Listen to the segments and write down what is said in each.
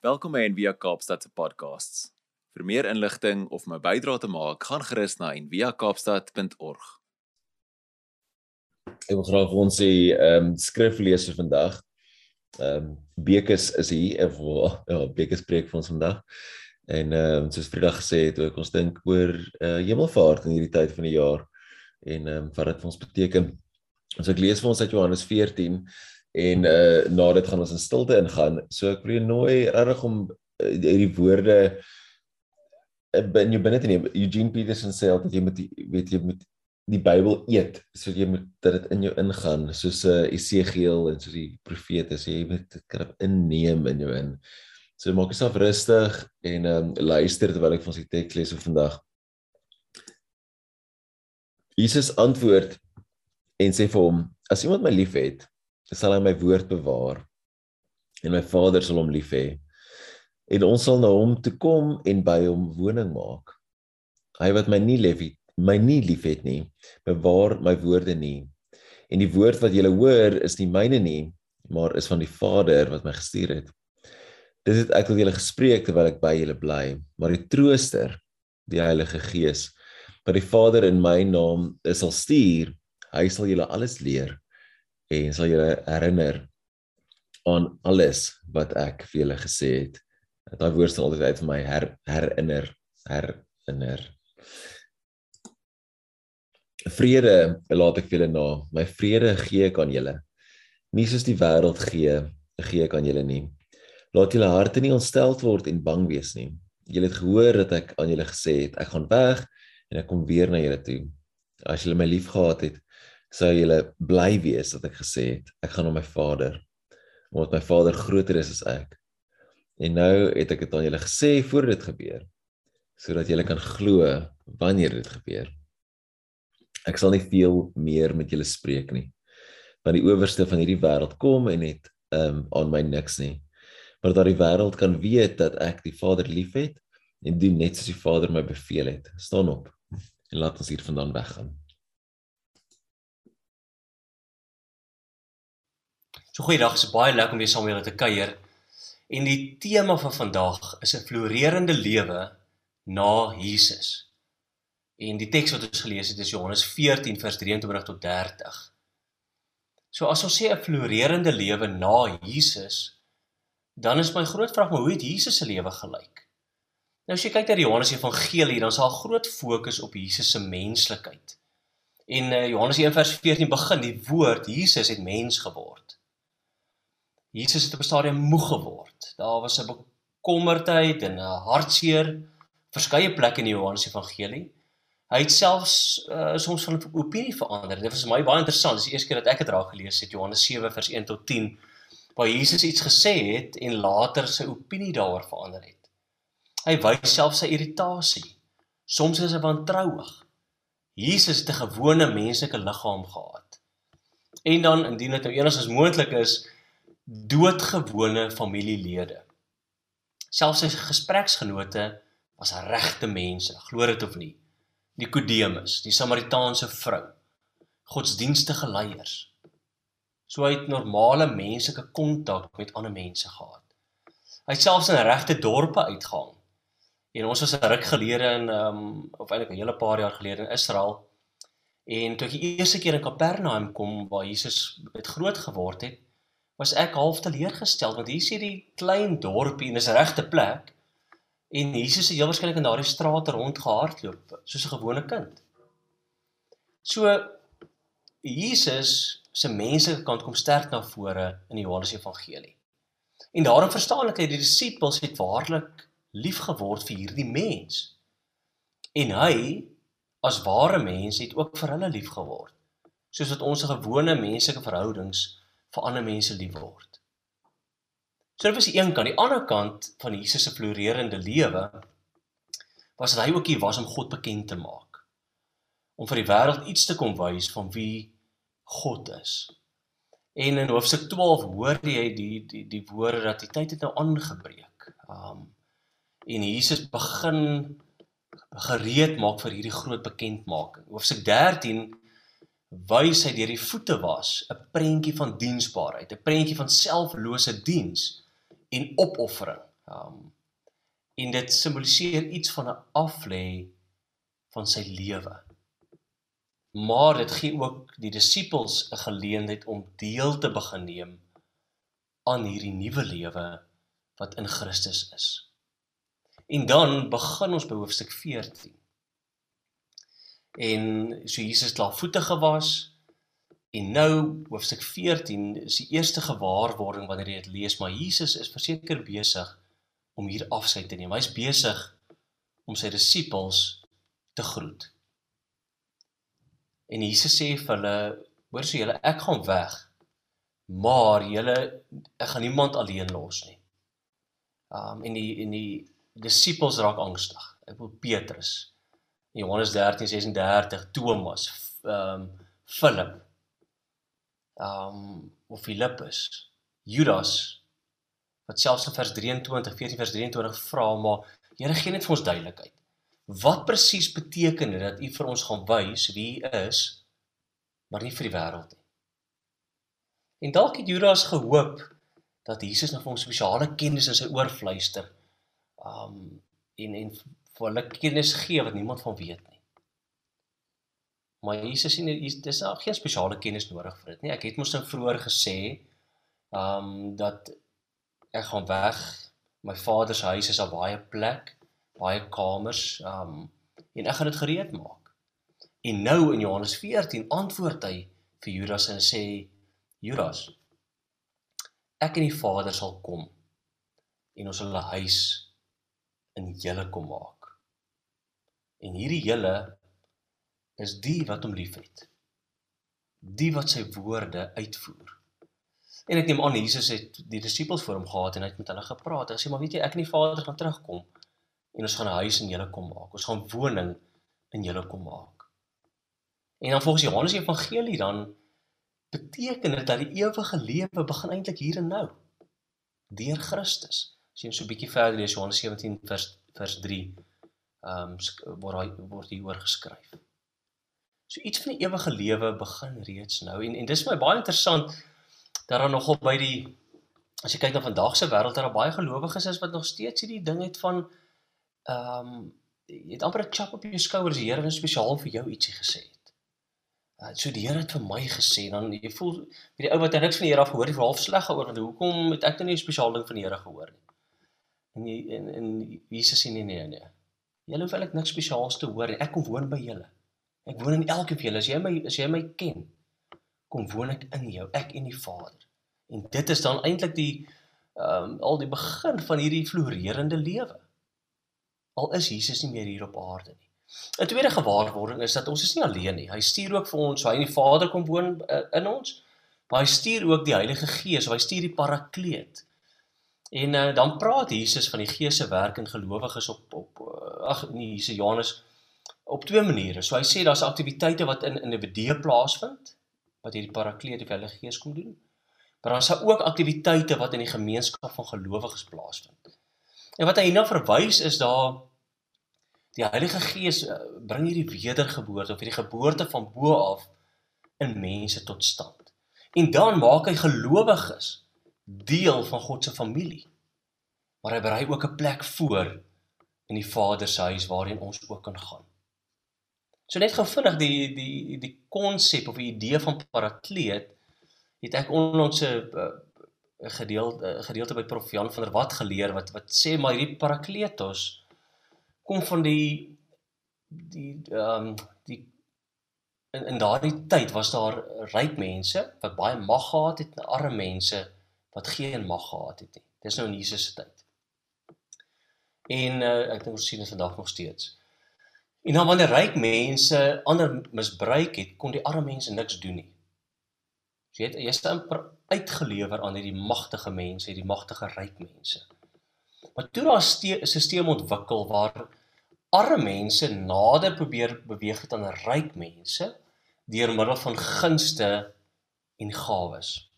Welkom by Envia Kaapstad se podcasts. Vir meer inligting of om 'n bydrae te maak, gaan gerus na enviakaapstad.org. Ek wil graag ons sê ehm um, skrif lees vir vandag. Ehm um, Bekes is hier of ja, Bekes preek vir ons vandag. En ehm um, soos Vrydag gesê het, ook ons dink oor uh, hemelvaart in hierdie tyd van die jaar en ehm um, wat dit vir ons beteken. Ons ek lees vir ons uit Johannes 14 en uh na dit gaan ons in stilte ingaan. So ek wil jou nooi regtig om uh, hierdie woorde uh, in jou binne te neem. Eugene Peterson sê altyd jy moet weet jy moet die Bybel eet. So jy moet dat dit in jou ingaan soos uh, Esegiel en soos die profete sê jy moet dit kan inneem in jou in. So maak jouself rustig en um luister terwyl ek vir ons die teks lees vir vandag. Jesus antwoord en sê vir hom: As iemand my liefhet, sal hy my woord bewaar en my Vader sal hom lief hê. En ons sal na hom toe kom en by hom woning maak. Hy wat my nie lief het my nie liefhet nie bewaar my woorde nie. En die woord wat julle hoor is nie myne nie maar is van die Vader wat my gestuur het. Dit het ek tot julle gespreek terwyl ek by julle bly maar die trooster die Heilige Gees wat die Vader in my naam sal stuur. Hy sal julle alles leer en sal julle herinner aan alles wat ek vir julle gesê het. Daai woord sal altyd uit vir my her, herinner, herinner. Vrede laat ek vir julle na. My vrede gee ek aan julle. Nie soos die wêreld gee, gee ek aan julle nie. Laat julle harte nie ontsteld word en bang wees nie. Julle het gehoor dat ek aan julle gesê het, ek gaan weg en ek kom weer na julle toe. As julle my liefgehad het, sou julle bly wees dat ek gesê het ek gaan na my Vader omdat my Vader groter is as ek. En nou het ek dit aan julle gesê voor dit gebeur sodat julle kan glo wanneer dit gebeur. Ek sal nie veel meer met julle spreek nie. Want die owerste van hierdie wêreld kom en het um aan my niks nie. Maar dat die wêreld kan weet dat ek die Vader liefhet en doen net soos die Vader my beveel het. Staan op en laat ons hiervandaan weggaan. So goeiedag, is baie lekker om weer saam met julle te kuier. En die tema van vandag is 'n floreerende lewe na Jesus. En die teks wat ons gelees het is Johannes 14 vers 23 tot 30. So as ons sê 'n floreerende lewe na Jesus, dan is my groot vraag maar hoe het Jesus se lewe gelyk? Nou as jy kyk na die Johannes Evangelie, dan is daar groot fokus op Jesus se menslikheid. En uh, Johannes 1 vers 14 begin die woord Jesus het mens geword. Jesus het op 'n stadium moeg geword. Daar was 'n bekommerdheid en 'n hartseer verskeie plekke in die Johannes Evangelie. Hy het selfs uh, soms van opinie verander. Dit was my baie interessant. Dis die eerste keer dat ek dit raak gelees het Johannes 7 vers 1 tot 10 waar Jesus iets gesê het en later sy opinie daaroor verander het. Hy wys self sy irritasie. Soms is hy wantrouig. Jesus het 'n gewone menslike liggaam gehad. En dan indien dit nou enigstens moontlik is, doodgewone familielede. Selfs sy gespreksgenote was regte mense, glo dit of nie. Nikodemus, die Samaritaanse vrou, godsdienstige leiers. So hy het normale menslike kontak met ander mense gehad. Hy het selfs in regte dorpe uitgegaan. En ons was 'n ruk gelede in ehm um, of eintlik 'n hele paar jaar gelede in Israel. En toe ek die eerste keer in Kapernaum kom waar Jesus het groot geword het, was ek half teleurgestel want hier sien die klein dorpie en dis 'n regte plek en Jesus het heel waarskynlik in daardie strate rondgehardloop soos 'n gewone kind. So Jesus se menslike kant kom sterk na vore in die Johannes Evangelie. En daarom verstaan ek dat die disippels het waarlik lief geword vir hierdie mens. En hy as ware mens het ook vir hulle lief geword. Soos wat ons gewone menslike verhoudings vir ander mense lief word. So dit was die een kant, die ander kant van Jesus se floreerende lewe was dat hy ook hier was om God bekend te maak. Om vir die wêreld iets te kom wys van wie God is. En in hoofstuk 12 hoor jy die die die woorde dat die tyd het nou aangebreek. Um en Jesus begin gereed maak vir hierdie groot bekendmaking. Hoofstuk 13 wys hy deur die voete was 'n prentjie van diensbaarheid, 'n prentjie van selflose diens en opoffering. Um en dit simboliseer iets van 'n aflê van sy lewe. Maar dit gee ook die disippels 'n geleentheid om deel te begin neem aan hierdie nuwe lewe wat in Christus is. En dan begin ons by hoofstuk 14. En so Jesus klaar voete gewas en nou hoofstuk 14 is die eerste gewaarwording wanneer jy dit lees, maar Jesus is verseker besig om hier afskeid te neem. Hy's besig om sy disippels te groet. En Jesus sê vir hulle, hoor so julle, ek gaan weg. Maar julle ek gaan niemand alleen los nie. Um en die en die disippels raak angstig. Ek wil Petrus. Johannes 13:36, Thomas, um Philip. Um of Filippus, Judas wat selfs in vers 23, 14 vers 23 vra maar Here gee net vir ons duidelikheid. Wat presies beteken dit dat U vir ons gaan wys wie U is, maar nie vir die wêreld nie? En dalk het Judas gehoop dat Jesus nou vir hom spesiale kennis in sy oor fluister. Um en en vir hulle kennis gee wat niemand van weet nie. Maar Jesus sê dis nou geen spesiale kennis nodig vir dit nie. Ek het mos nou vroeër gesê um dat ek gaan weg. My vader se huis is al baie plek, baie kamers, um en ek gaan dit gereed maak. En nou in Johannes 14 antwoord hy vir Judas en sê Judas ek en die Vader sal kom en ons sal 'n huis in julle kom maak. En hierdie julle is die wat hom liefhet. Die wat sy woorde uitvoer. En ek neem aan Jesus het die disippels voor hom gehad en hy het met hulle gepraat. Hy sê maar weet jy, ek en die Vader gaan terugkom en ons gaan 'n huis in julle kom maak. Ons gaan woning in julle kom maak. En dan volgens Johannes Evangelie dan beteken dit dat die ewige lewe begin eintlik hier en nou deur Christus. As jy so 'n bietjie verder lees Johannes 17 vers vers 3 ehm um, word hy word hier oor geskryf. So iets van die ewige lewe begin reeds nou en en dis vir my baie interessant dat daar nogal by die as jy kyk na vandag se wêreld dat daar baie gelowiges is wat nog steeds hierdie ding het van ehm um, jy het amper 'n klap op jou skouers die Here het spesiaal vir jou ietsie gesê het. Uh, so die Here het vir my gesê dan jy voel met die ou wat niks van die Here af gehoor het, half sleg gehoor want hoekom het ek nou nie 'n spesiaal ding van die Here gehoor nie. En jy en, en Jesus sê nee nee nee. Julle hoef eintlik niks spesiaals te hoor nie. Ek kom woon by julle. Ek woon in elkeen van julle. As jy my as jy my ken, kom woon ek in jou, ek en die Vader. En dit is dan eintlik die ehm um, al die begin van hierdie floreerende lewe. Al is Jesus nie meer hier op aarde nie. 'n Tweede gewaarwording is dat ons is nie alleen nie. Hy stuur ook vir ons, hy en die Vader kom woon uh, in ons. Maar hy stuur ook die Heilige Gees, hy stuur die Parakleet. En uh, dan praat Jesus van die Gees se werk in gelowiges op op uh, ag nee, is Johannes op twee maniere. So hy sê daar's aktiwiteite wat in individue plaasvind wat hierdie Parakleet die Heilige Gees kom doen. Maar daar is ook aktiwiteite wat in die gemeenskap van gelowiges plaasvind. En wat hy hierna verwys is daar die Heilige Gees eh, bring hierdie wedergeboorte of hierdie geboorte van bo af in mense tot stand. En dan maak hy gelowiges deel van God se familie. Maar hy berei ook 'n plek voor in die Vader se huis waarheen ons ook kan gaan. So net gou vinnig die die die konsep of die idee van parakleet het ek onlangs 'n uh, gedeelte uh, gedeelte by Prof Jan van der Walt geleer wat wat sê maar hierdie parakletos kom van die die ehm um, die in in daardie tyd was daar ryk mense wat baie mag gehad het en arme mense wat geen mag gehad het nie. Dis nou in Jesus se tyd. En uh, ek dink ons sien dit vandag nog steeds. En dan wanneer ryk mense ander misbruik het, kon die arme mense niks doen nie. Jy weet, jy staan uitgelewer aan hierdie magtige mense, hierdie magtige ryk mense. Maar toe daar 'n stelsel ontwikkel waar arme mense nader probeer beweeg het aan ryk mense deur middel van gunste en gawes.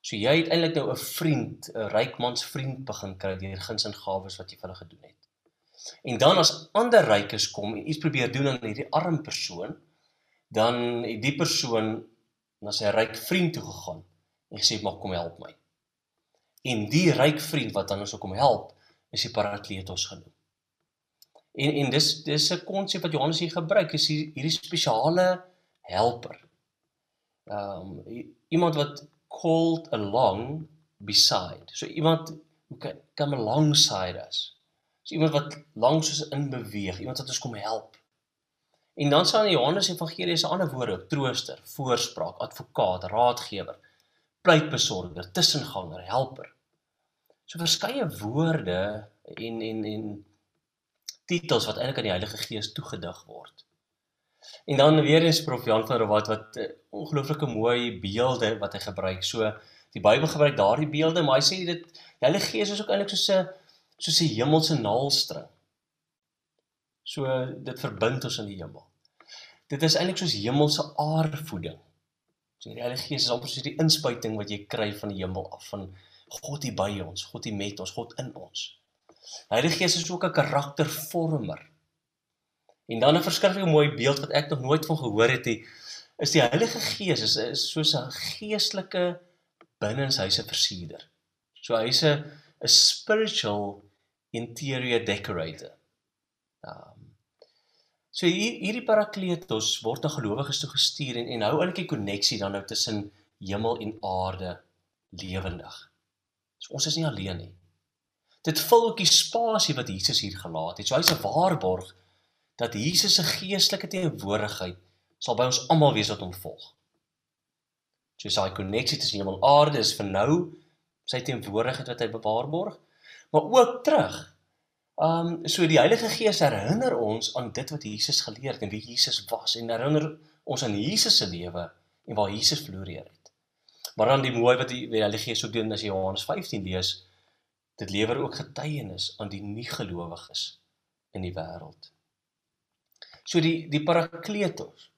So jy het eintlik nou 'n vriend, 'n ryk mans vriend begin kry deur guns en gawes wat jy vir hulle gedoen het. En dan as ander rykes kom en iets probeer doen aan hierdie arm persoon, dan het die persoon na sy ryk vriend toe gegaan en gesê maar kom help my. En die ryk vriend wat dan ons ook om help, is die Parakletos genoem. En en dis dis 'n konsep wat Johannes hier gebruik, is hierdie spesiale helper. Ehm um, iemand wat called along beside. So iemand who can come alongside us. So iemand wat langs ons in beweeg, iemand wat ons kom help. En dan staan in Johannes Evangelie se ander woorde, trooster, voorspraak, advokaat, raadgewer, pleitbesorger, tussenganger, helper. So verskeie woorde en en en titels wat eintlik aan die Heilige Gees toegedig word. En dan weer eens prof Jan van Ravat wat uh, ongelooflike mooi beelde wat hy gebruik. So die Bybel gebruik daardie beelde, maar hy sê dit die Heilige Gees is ook eintlik soos 'n soos 'n hemelse naalstring. So dit verbind ons in die hemel. Dit is eintlik soos hemelse aardvoeding. So die Heilige Gees is amper soos die inspuiting wat jy kry van die hemel af van God hier by ons, God hier met ons, God in ons. Die Heilige Gees is ook 'n karaktervormer. En dan 'n verskriklik mooi beeld wat ek nog nooit van gehoor het nie, is die Heilige Gees is, is soos 'n geestelike binnenshuise versierder. So hy's 'n 'n spiritual interior decorator. Um, so hier, hierdie parakletos word aan gelowiges toe gestuur en en hou eintlik die koneksie dan nou tussen hemel en aarde lewendig. So ons is nie alleen nie. Dit vul ook die spasie wat Jesus hier gelaat het. So hy's 'n waarborg dat Jesus se geestelike teenwoordigheid sal by ons almal wees wat hom volg. So is daai koneksie tussen hemel en aarde is vir nou sy teenwoordigheid wat hy bewaarborg, maar ook terug. Um so die Heilige Gees herinner ons aan dit wat Jesus geleer het en wie Jesus was en herinner ons aan Jesus se lewe en waar Jesus floreer het. Maar dan die mooi wat die, die Heilige Gees ook doen as jy Johannes 15 lees, dit lewer ook getuienis aan die nie gelowiges in die wêreld. So die die Parakletos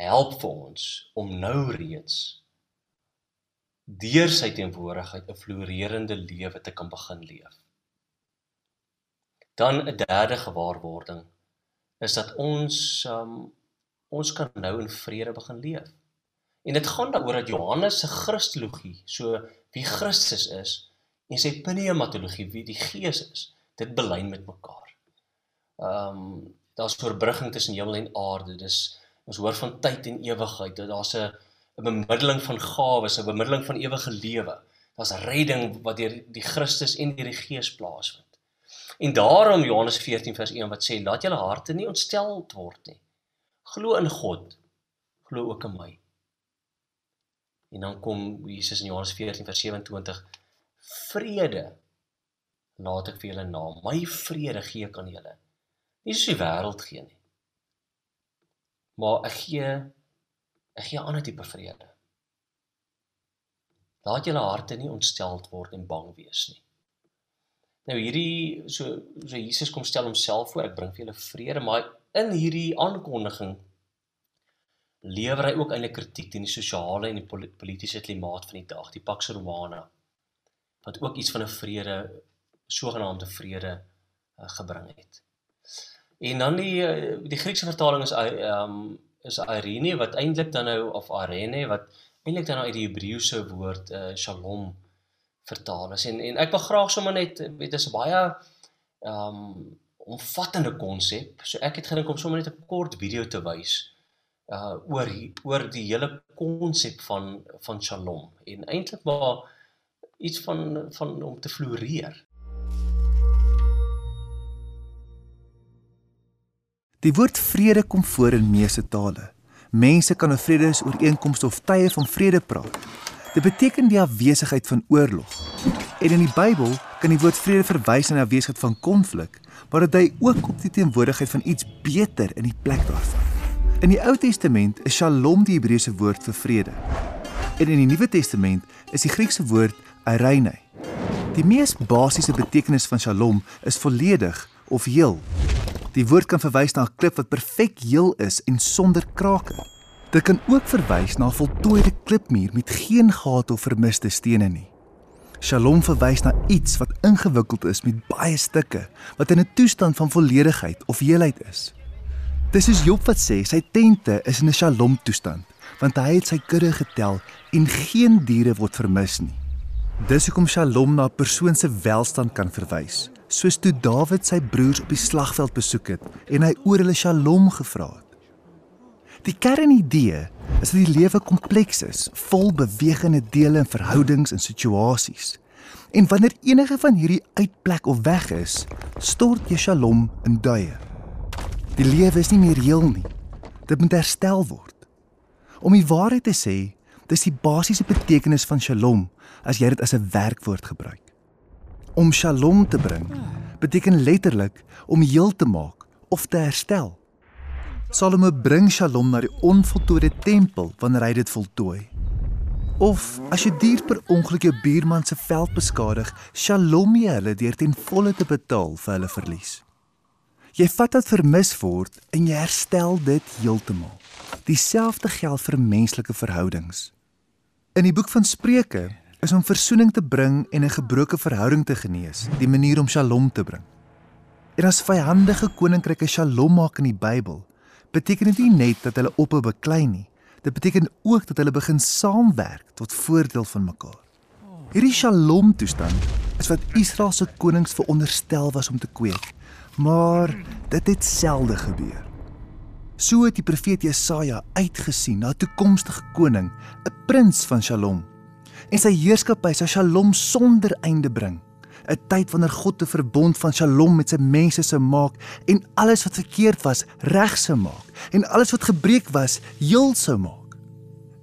help vir ons om nou reeds deur sy teenwoordigheid 'n floreerende lewe te kan begin leef. Dan 'n derde gewaarwording is dat ons um, ons kan nou in vrede begin leef. En dit gaan daaroor dat Johannes se Christologie, so wie Christus is, en sy pneumatologie, wie die Gees is, dit belyn met mekaar. Ehm um, daar's oorbrugging tussen hemel en aarde. Dis ons hoor van tyd en ewigheid. Daar's 'n 'n bemiddeling van gawes, 'n bemiddeling van ewige lewe. Daar's redding wat deur die Christus en deur die Gees plaasvind. En daarom Johannes 14 vers 1 wat sê laat julle harte nie ontstel word nie. Glo in God. Glo ook in my. En dan kom Jesus in Johannes 14 vers 27 vrede laat ek vir julle na. My vrede gee ek aan julle nie soos die wêreld gee nie. Maar ek gee ek gee 'n ander tipe vrede. Laat julle harte nie ontsteld word en bang wees nie. Nou hierdie so so Jesus kom stel homself voor, ek bring vir julle vrede, maar in hierdie aankondiging lewer hy ook eintlik kritiek teen die sosiale en die politieke klimaat van die dag, die Pax Romana wat ook iets van 'n vrede, sogenaamde vrede uh, gebring het. En dan die eh, die Griekse vertaling is ehm um, is Irene wat eintlik dan nou of Arene wat eintlik dan nou uit die Hebreëse woord uh, Shalom vertaal is. En en ek wil graag sommer net weet dis 'n baie ehm um, omvattende konsep. So ek het gedink om sommer net 'n kort video te wys uh oor oor die hele konsep van van Shalom en eintlik maar iets van van om te floreer. Die woord vrede kom voor in meeste tale. Mense kan 'n vredesooreenkoms of tye van vrede praat. Dit beteken die afwesigheid van oorlog. En in die Bybel kan die woord vrede verwys na die afwesigheid van konflik, maar dit dui ook op die teenwoordigheid van iets beter in die plek daarvan. In die Ou Testament is Shalom die Hebreëse woord vir vrede. En in die Nuwe Testament is die Griekse woord eirene. Die mees basiese betekenis van Shalom is volledig of heel. Die woord kan verwys na 'n klip wat perfek heel is en sonder krake. Dit kan ook verwys na 'n voltooide klipmuur met geen gate of vermiste stene nie. Shalom verwys na iets wat ingewikkeld is met baie stukke, wat in 'n toestand van volledigheid of heelheid is. Dis is Job wat sê sy tente is in 'n Shalom toestand, want hy het sy kudde getel en geen diere word vermis nie. Dis hoekom Shalom na 'n persoon se welstand kan verwys, soos toe Dawid sy broers op die slagveld besoek het en hy oor hulle Shalom gevra het. Die kernidee is dat die lewe kompleks is, vol bewegende dele en verhoudings en situasies. En wanneer enige van hierdie uitplek of weg is, stort jy Shalom in duie. Die lewe is nie meer heel nie. Dit moet herstel word. Om die waarheid te sê, dis die basiese betekenis van Shalom as jy dit as 'n werkwoord gebruik. Om Shalom te bring beteken letterlik om heel te maak of te herstel. Salomo bring Shalom na die onvoltooide tempel wanneer hy dit voltooi. Of as jy dier per ongeluk jou buurman se veld beskadig, Shalom jy hulle deur ten volle te betaal vir hulle verlies. Jy vat wat vermis word en jy herstel dit heeltemal. Dieselfde geld vir menslike verhoudings. In die boek van Spreuke is om versoening te bring en 'n gebroke verhouding te genees, die manier om Shalom te bring. En as vyandige koninkryke Shalom maak in die Bybel, beteken dit nie net dat hulle ophou beklei nie. Dit beteken ook dat hulle begin saamwerk tot voordeel van mekaar. Hierdie Shalom toestand is wat Israel se konings veronderstel was om te kweek, maar dit het selde gebeur. So het die profeet Jesaja uitgesien na 'n toekomstige koning, 'n prins van Shalom. En sy heerskappy sal Shalom sonder einde bring. 'n Tyd wanneer God 'n verbond van Shalom met sy mense sou maak en alles wat verkeerd was, reg sou maak en alles wat gebreek was, heel sou maak.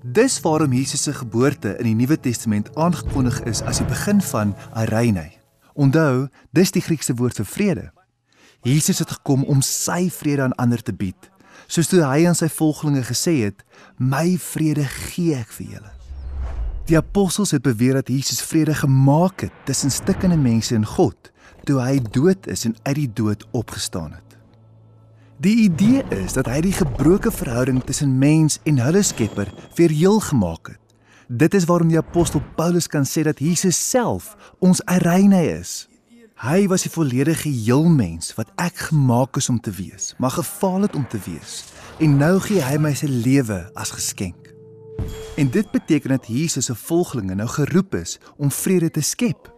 Dis waarom Jesus se geboorte in die Nuwe Testament aangekondig is as die begin van Areinai. Onthou, dis die Griekse woord vir vrede. Jesus het gekom om sy vrede aan ander te bied soos toe hy aan sy volgelinge gesê het: "My vrede gee ek vir julle." Die apostels het beweer dat Jesus vrede gemaak het tussen stikkende mense en God toe hy dood is en uit die dood opgestaan het. Die idee is dat hy die gebroke verhouding tussen mens en hulle Skepper weer heel gemaak het. Dit is waarom die apostel Paulus kan sê dat Jesus self ons ereine is. Hy was die volledige heel mens wat ek gemaak is om te wees, maar gefaal het om te wees. En nou gee hy my sy lewe as geskenk. En dit beteken dat Jesus se volgelinge nou geroep is om vrede te skep.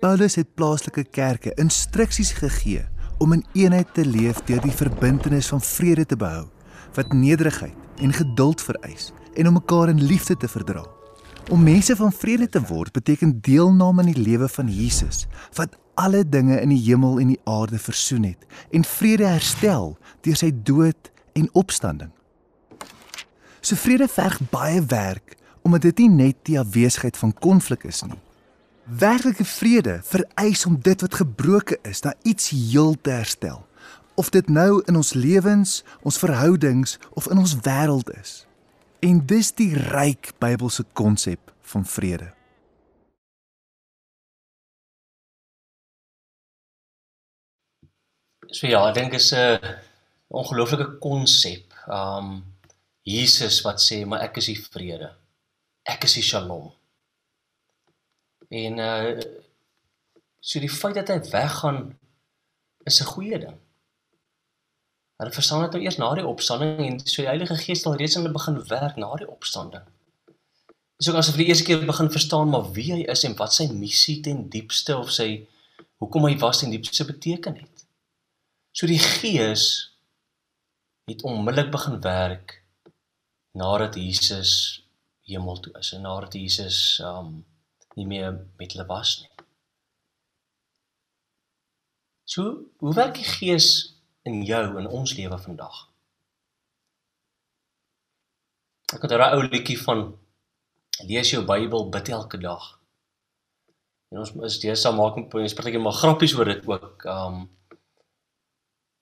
Paulus het plaaslike kerke instruksies gegee om in eenheid te leef deur die verbintenis van vrede te behou wat nederigheid en geduld vereis en om mekaar in liefde te verdra. Om mense van vrede te word beteken deelname aan die lewe van Jesus wat alle dinge in die hemel en die aarde versoen het en vrede herstel deur sy dood en opstanding. So vrede verg baie werk omdat dit nie net die afwesigheid van konflik is nie. Werklike vrede vereis om dit wat gebroken is na iets heel te herstel. Of dit nou in ons lewens, ons verhoudings of in ons wêreld is. En dis die ryk Bybelse konsep van vrede. So ja, ek dink is 'n ongelooflike konsep. Um Jesus wat sê, "Maar ek is die vrede. Ek is die Shalom." En uh so die feit dat hy weggaan is 'n goeie ding. Hulle verstaan dit nou eers na die opstanding en so die Heilige Gees het al reeds aan hulle begin werk na die opstanding. Dis ook asof hulle eers keer begin verstaan maar wie hy is en wat sy missie ten diepste of sy hoekom hy was ten diepste beteken het. So die Gees het onmiddellik begin werk nadat Jesus hemel toe is en nadat Jesus um nie meer met hulle was nie. So, hoe werk die Gees in jou in ons lewe vandag? Ek het 'n ou liedjie van lees jou Bybel, bid elke dag. En ons is deesdae maak ons partykeer maar grappies oor dit ook. Um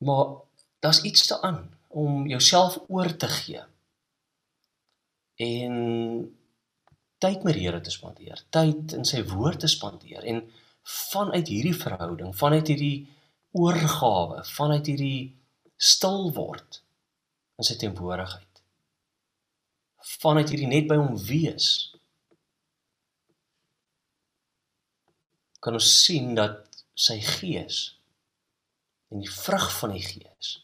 Maar daar's iets daaraan om jouself oor te gee. En tyd met die Here te spandeer, tyd in sy woord te spandeer en vanuit hierdie verhouding, vanuit hierdie oorgawe, vanuit hierdie stil word in sy teenwoordigheid. Vanuit hierdie net by hom wees. Kan ons sien dat sy gees en die vrug van die Gees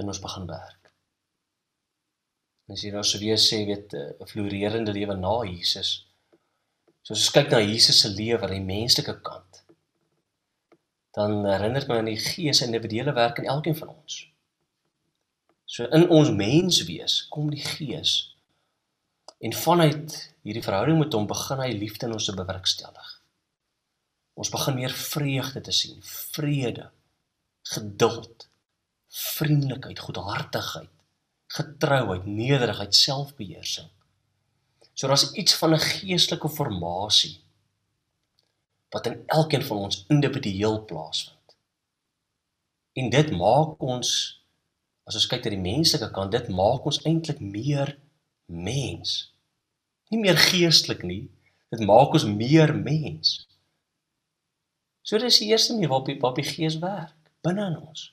in ons begin werk. As jy nou sou weer sê weet 'n floreerende lewe na Jesus So as ons kyk na Jesus se lewe aan die menslike kant, dan herinner dit my aan die Gees se individuele werk in elkeen van ons. So in ons menswees kom die Gees en vanuit hierdie verhouding met hom begin hy liefde in ons te bewerkstellig. Ons begin meer vreugde te sien, vrede, geduld, vriendelikheid, goedhartigheid, getrouheid, nederigheid, selfbeheersing. So daar's iets van 'n geestelike formasie wat in elkeen van ons individueel plaasvind. En dit maak ons as ons kyk na die menslike kant, dit maak ons eintlik meer mens. Nie meer geestelik nie, dit maak ons meer mens. So dis die eerste manier waarop die, waarop die Gees werk binne in ons.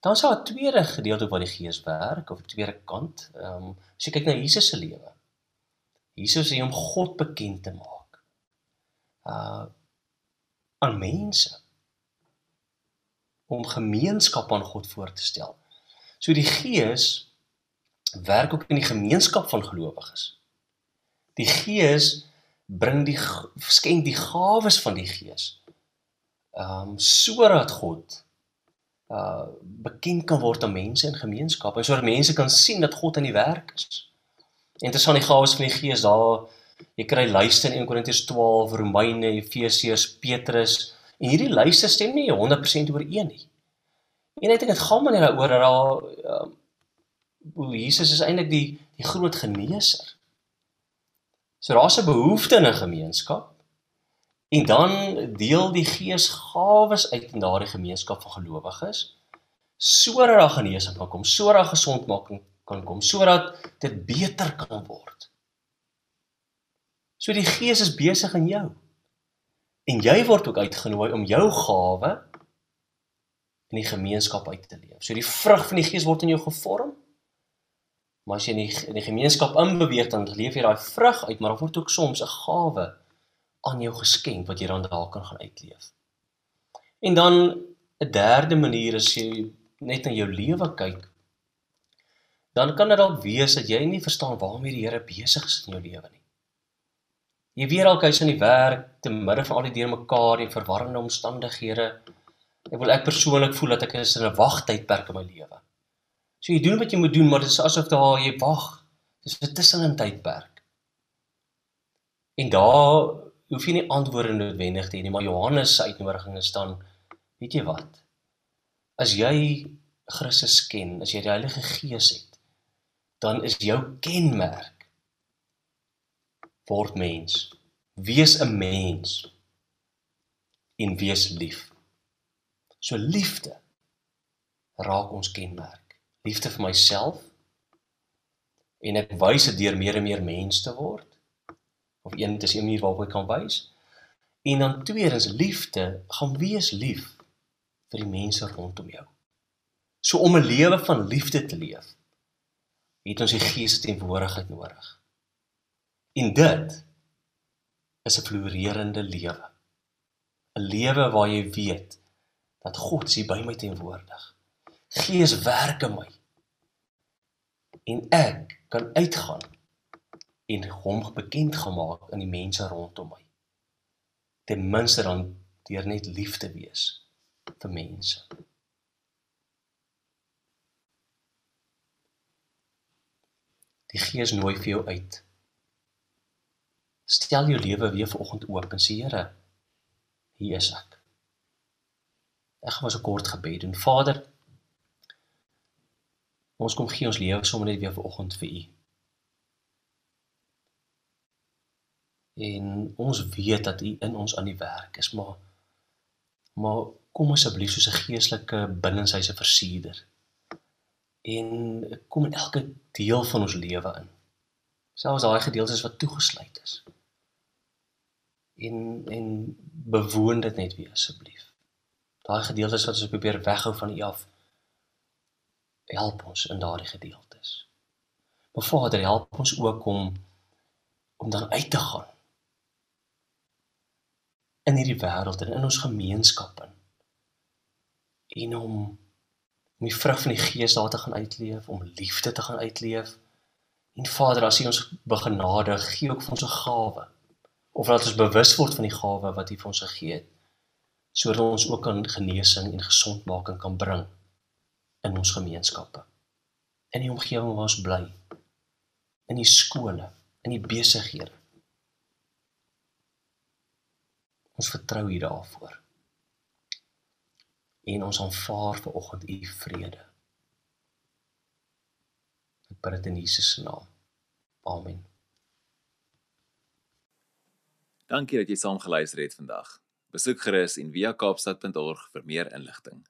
Dan is daar 'n tweede gedeelte waar die Gees werk of 'n tweede kant. Ehm um, as jy kyk na Jesus se lewe. Jesus het hom God bekend te maak. Uh aan mense om gemeenskap aan God voor te stel. So die Gees werk ook in die gemeenskap van gelowiges. Die Gees bring die skenk die gawes van die Gees. Ehm um, sodat God uh bekend kan word aan mense in gemeenskap en sodat mense kan sien dat God aan die werk is. Interessant die gawes van die Gees daar jy kry lyste in 1 Korintiërs 12, Romeine, Efesiërs, Petrus en hierdie lyste stem nie 100% ooreen nie. En ek dink dit gaan maar net daaroor dat daar uh, Jesus is eintlik die die groot geneeser. So daar's 'n behoefte in 'n gemeenskap En dan deel die Gees gawes uit in daardie gemeenskap van gelowiges sodat daar genesing kan kom, sodat gesondmaking kan kom, sodat dit beter kan word. So die Gees is besig in jou. En jy word ook uitgenooi om jou gawe in die gemeenskap uit te leef. So die vrug van die Gees word in jou gevorm. Maar as jy in die, in die gemeenskap inbeweeg dan leef jy daai vrug uit, maar daar word ook soms 'n gawe aan jou geskenk wat jy dan dalk kan gaan uitleef. En dan 'n derde manier is jy net in jou lewe kyk. Dan kan dit dalk wees dat jy nie verstaan waarmee die Here besig is in jou lewe nie. Jy weet dalk hy's in die werk te midde van al die deurmekaar en verwarrende omstandighede. Ek wil ek persoonlik voel dat ek is in 'n wagtydperk in my lewe. So jy doen wat jy moet doen, maar dit is asof daar jy wag. Dis 'n tussenin tydperk. En daar hoef jy nie antwoorde noodwendig te hê nie, maar Johannes se uitnodiging is dan weet jy wat? As jy Christus ken, as jy die Heilige Gees het, dan is jou kenmerk word mens. Wees 'n mens en wees lief. So liefde raak ons kenmerk. Liefde vir myself en ek wys dit deur meer en meer mens te word of een dis 'n manier waarop jy kan wys. En dan tweedens liefde, gaan wees lief vir die mense rondom jou. So om 'n lewe van liefde te leef, het ons die Gees se teenwoordigheid nodig. En dit is 'n floreerende lewe. 'n Lewe waar jy weet dat God is by my teenwoordig. Gees werk in my. En ek kan uitgaan en hom bekend gemaak aan die mense rondom my. Ten minste dan deur net lief te wees vir mense. Die Gees nooi vir jou uit. Stel jou lewe weer vanoggend oop en sê Here, hier is ek. Ek gaan 'n kort gebed doen. Vader, ons kom gee ons lewe sommer net weer vanoggend vir U. en ons weet dat U in ons aan die werk is maar maar kom asseblief soos 'n geestelike binnenshuise versierder. En kom in elke deel van ons lewe in. Selfs daai gedeeltes wat toegesluit is. En en bewoon dit net weer asseblief. Daai gedeeltes wat ons probeer weghou van U af help ons in daardie gedeeltes. Maar Vader help ons ook om om dan uit te gaan in hierdie wêreld en in ons gemeenskappe en om om die vrug van die gees daar te gaan uitleef, om liefde te gaan uitleef. En Vader, as U ons begenadig, gee ook vir ons 'n gawe. Of laat ons bewus word van die gawe wat U vir ons gegee het sodat ons ook aan genesing en gesondmaking kan bring in ons gemeenskappe. In die omgewing waar ons bly. In die skole in die besighede ons vertrou U daarvoor en ons aanvaar ver oggend U vrede ek bid dit in Jesus se naam amen Dankie dat jy saam geluister het vandag. Besoek gerus en via kaapstad.org vir meer inligting.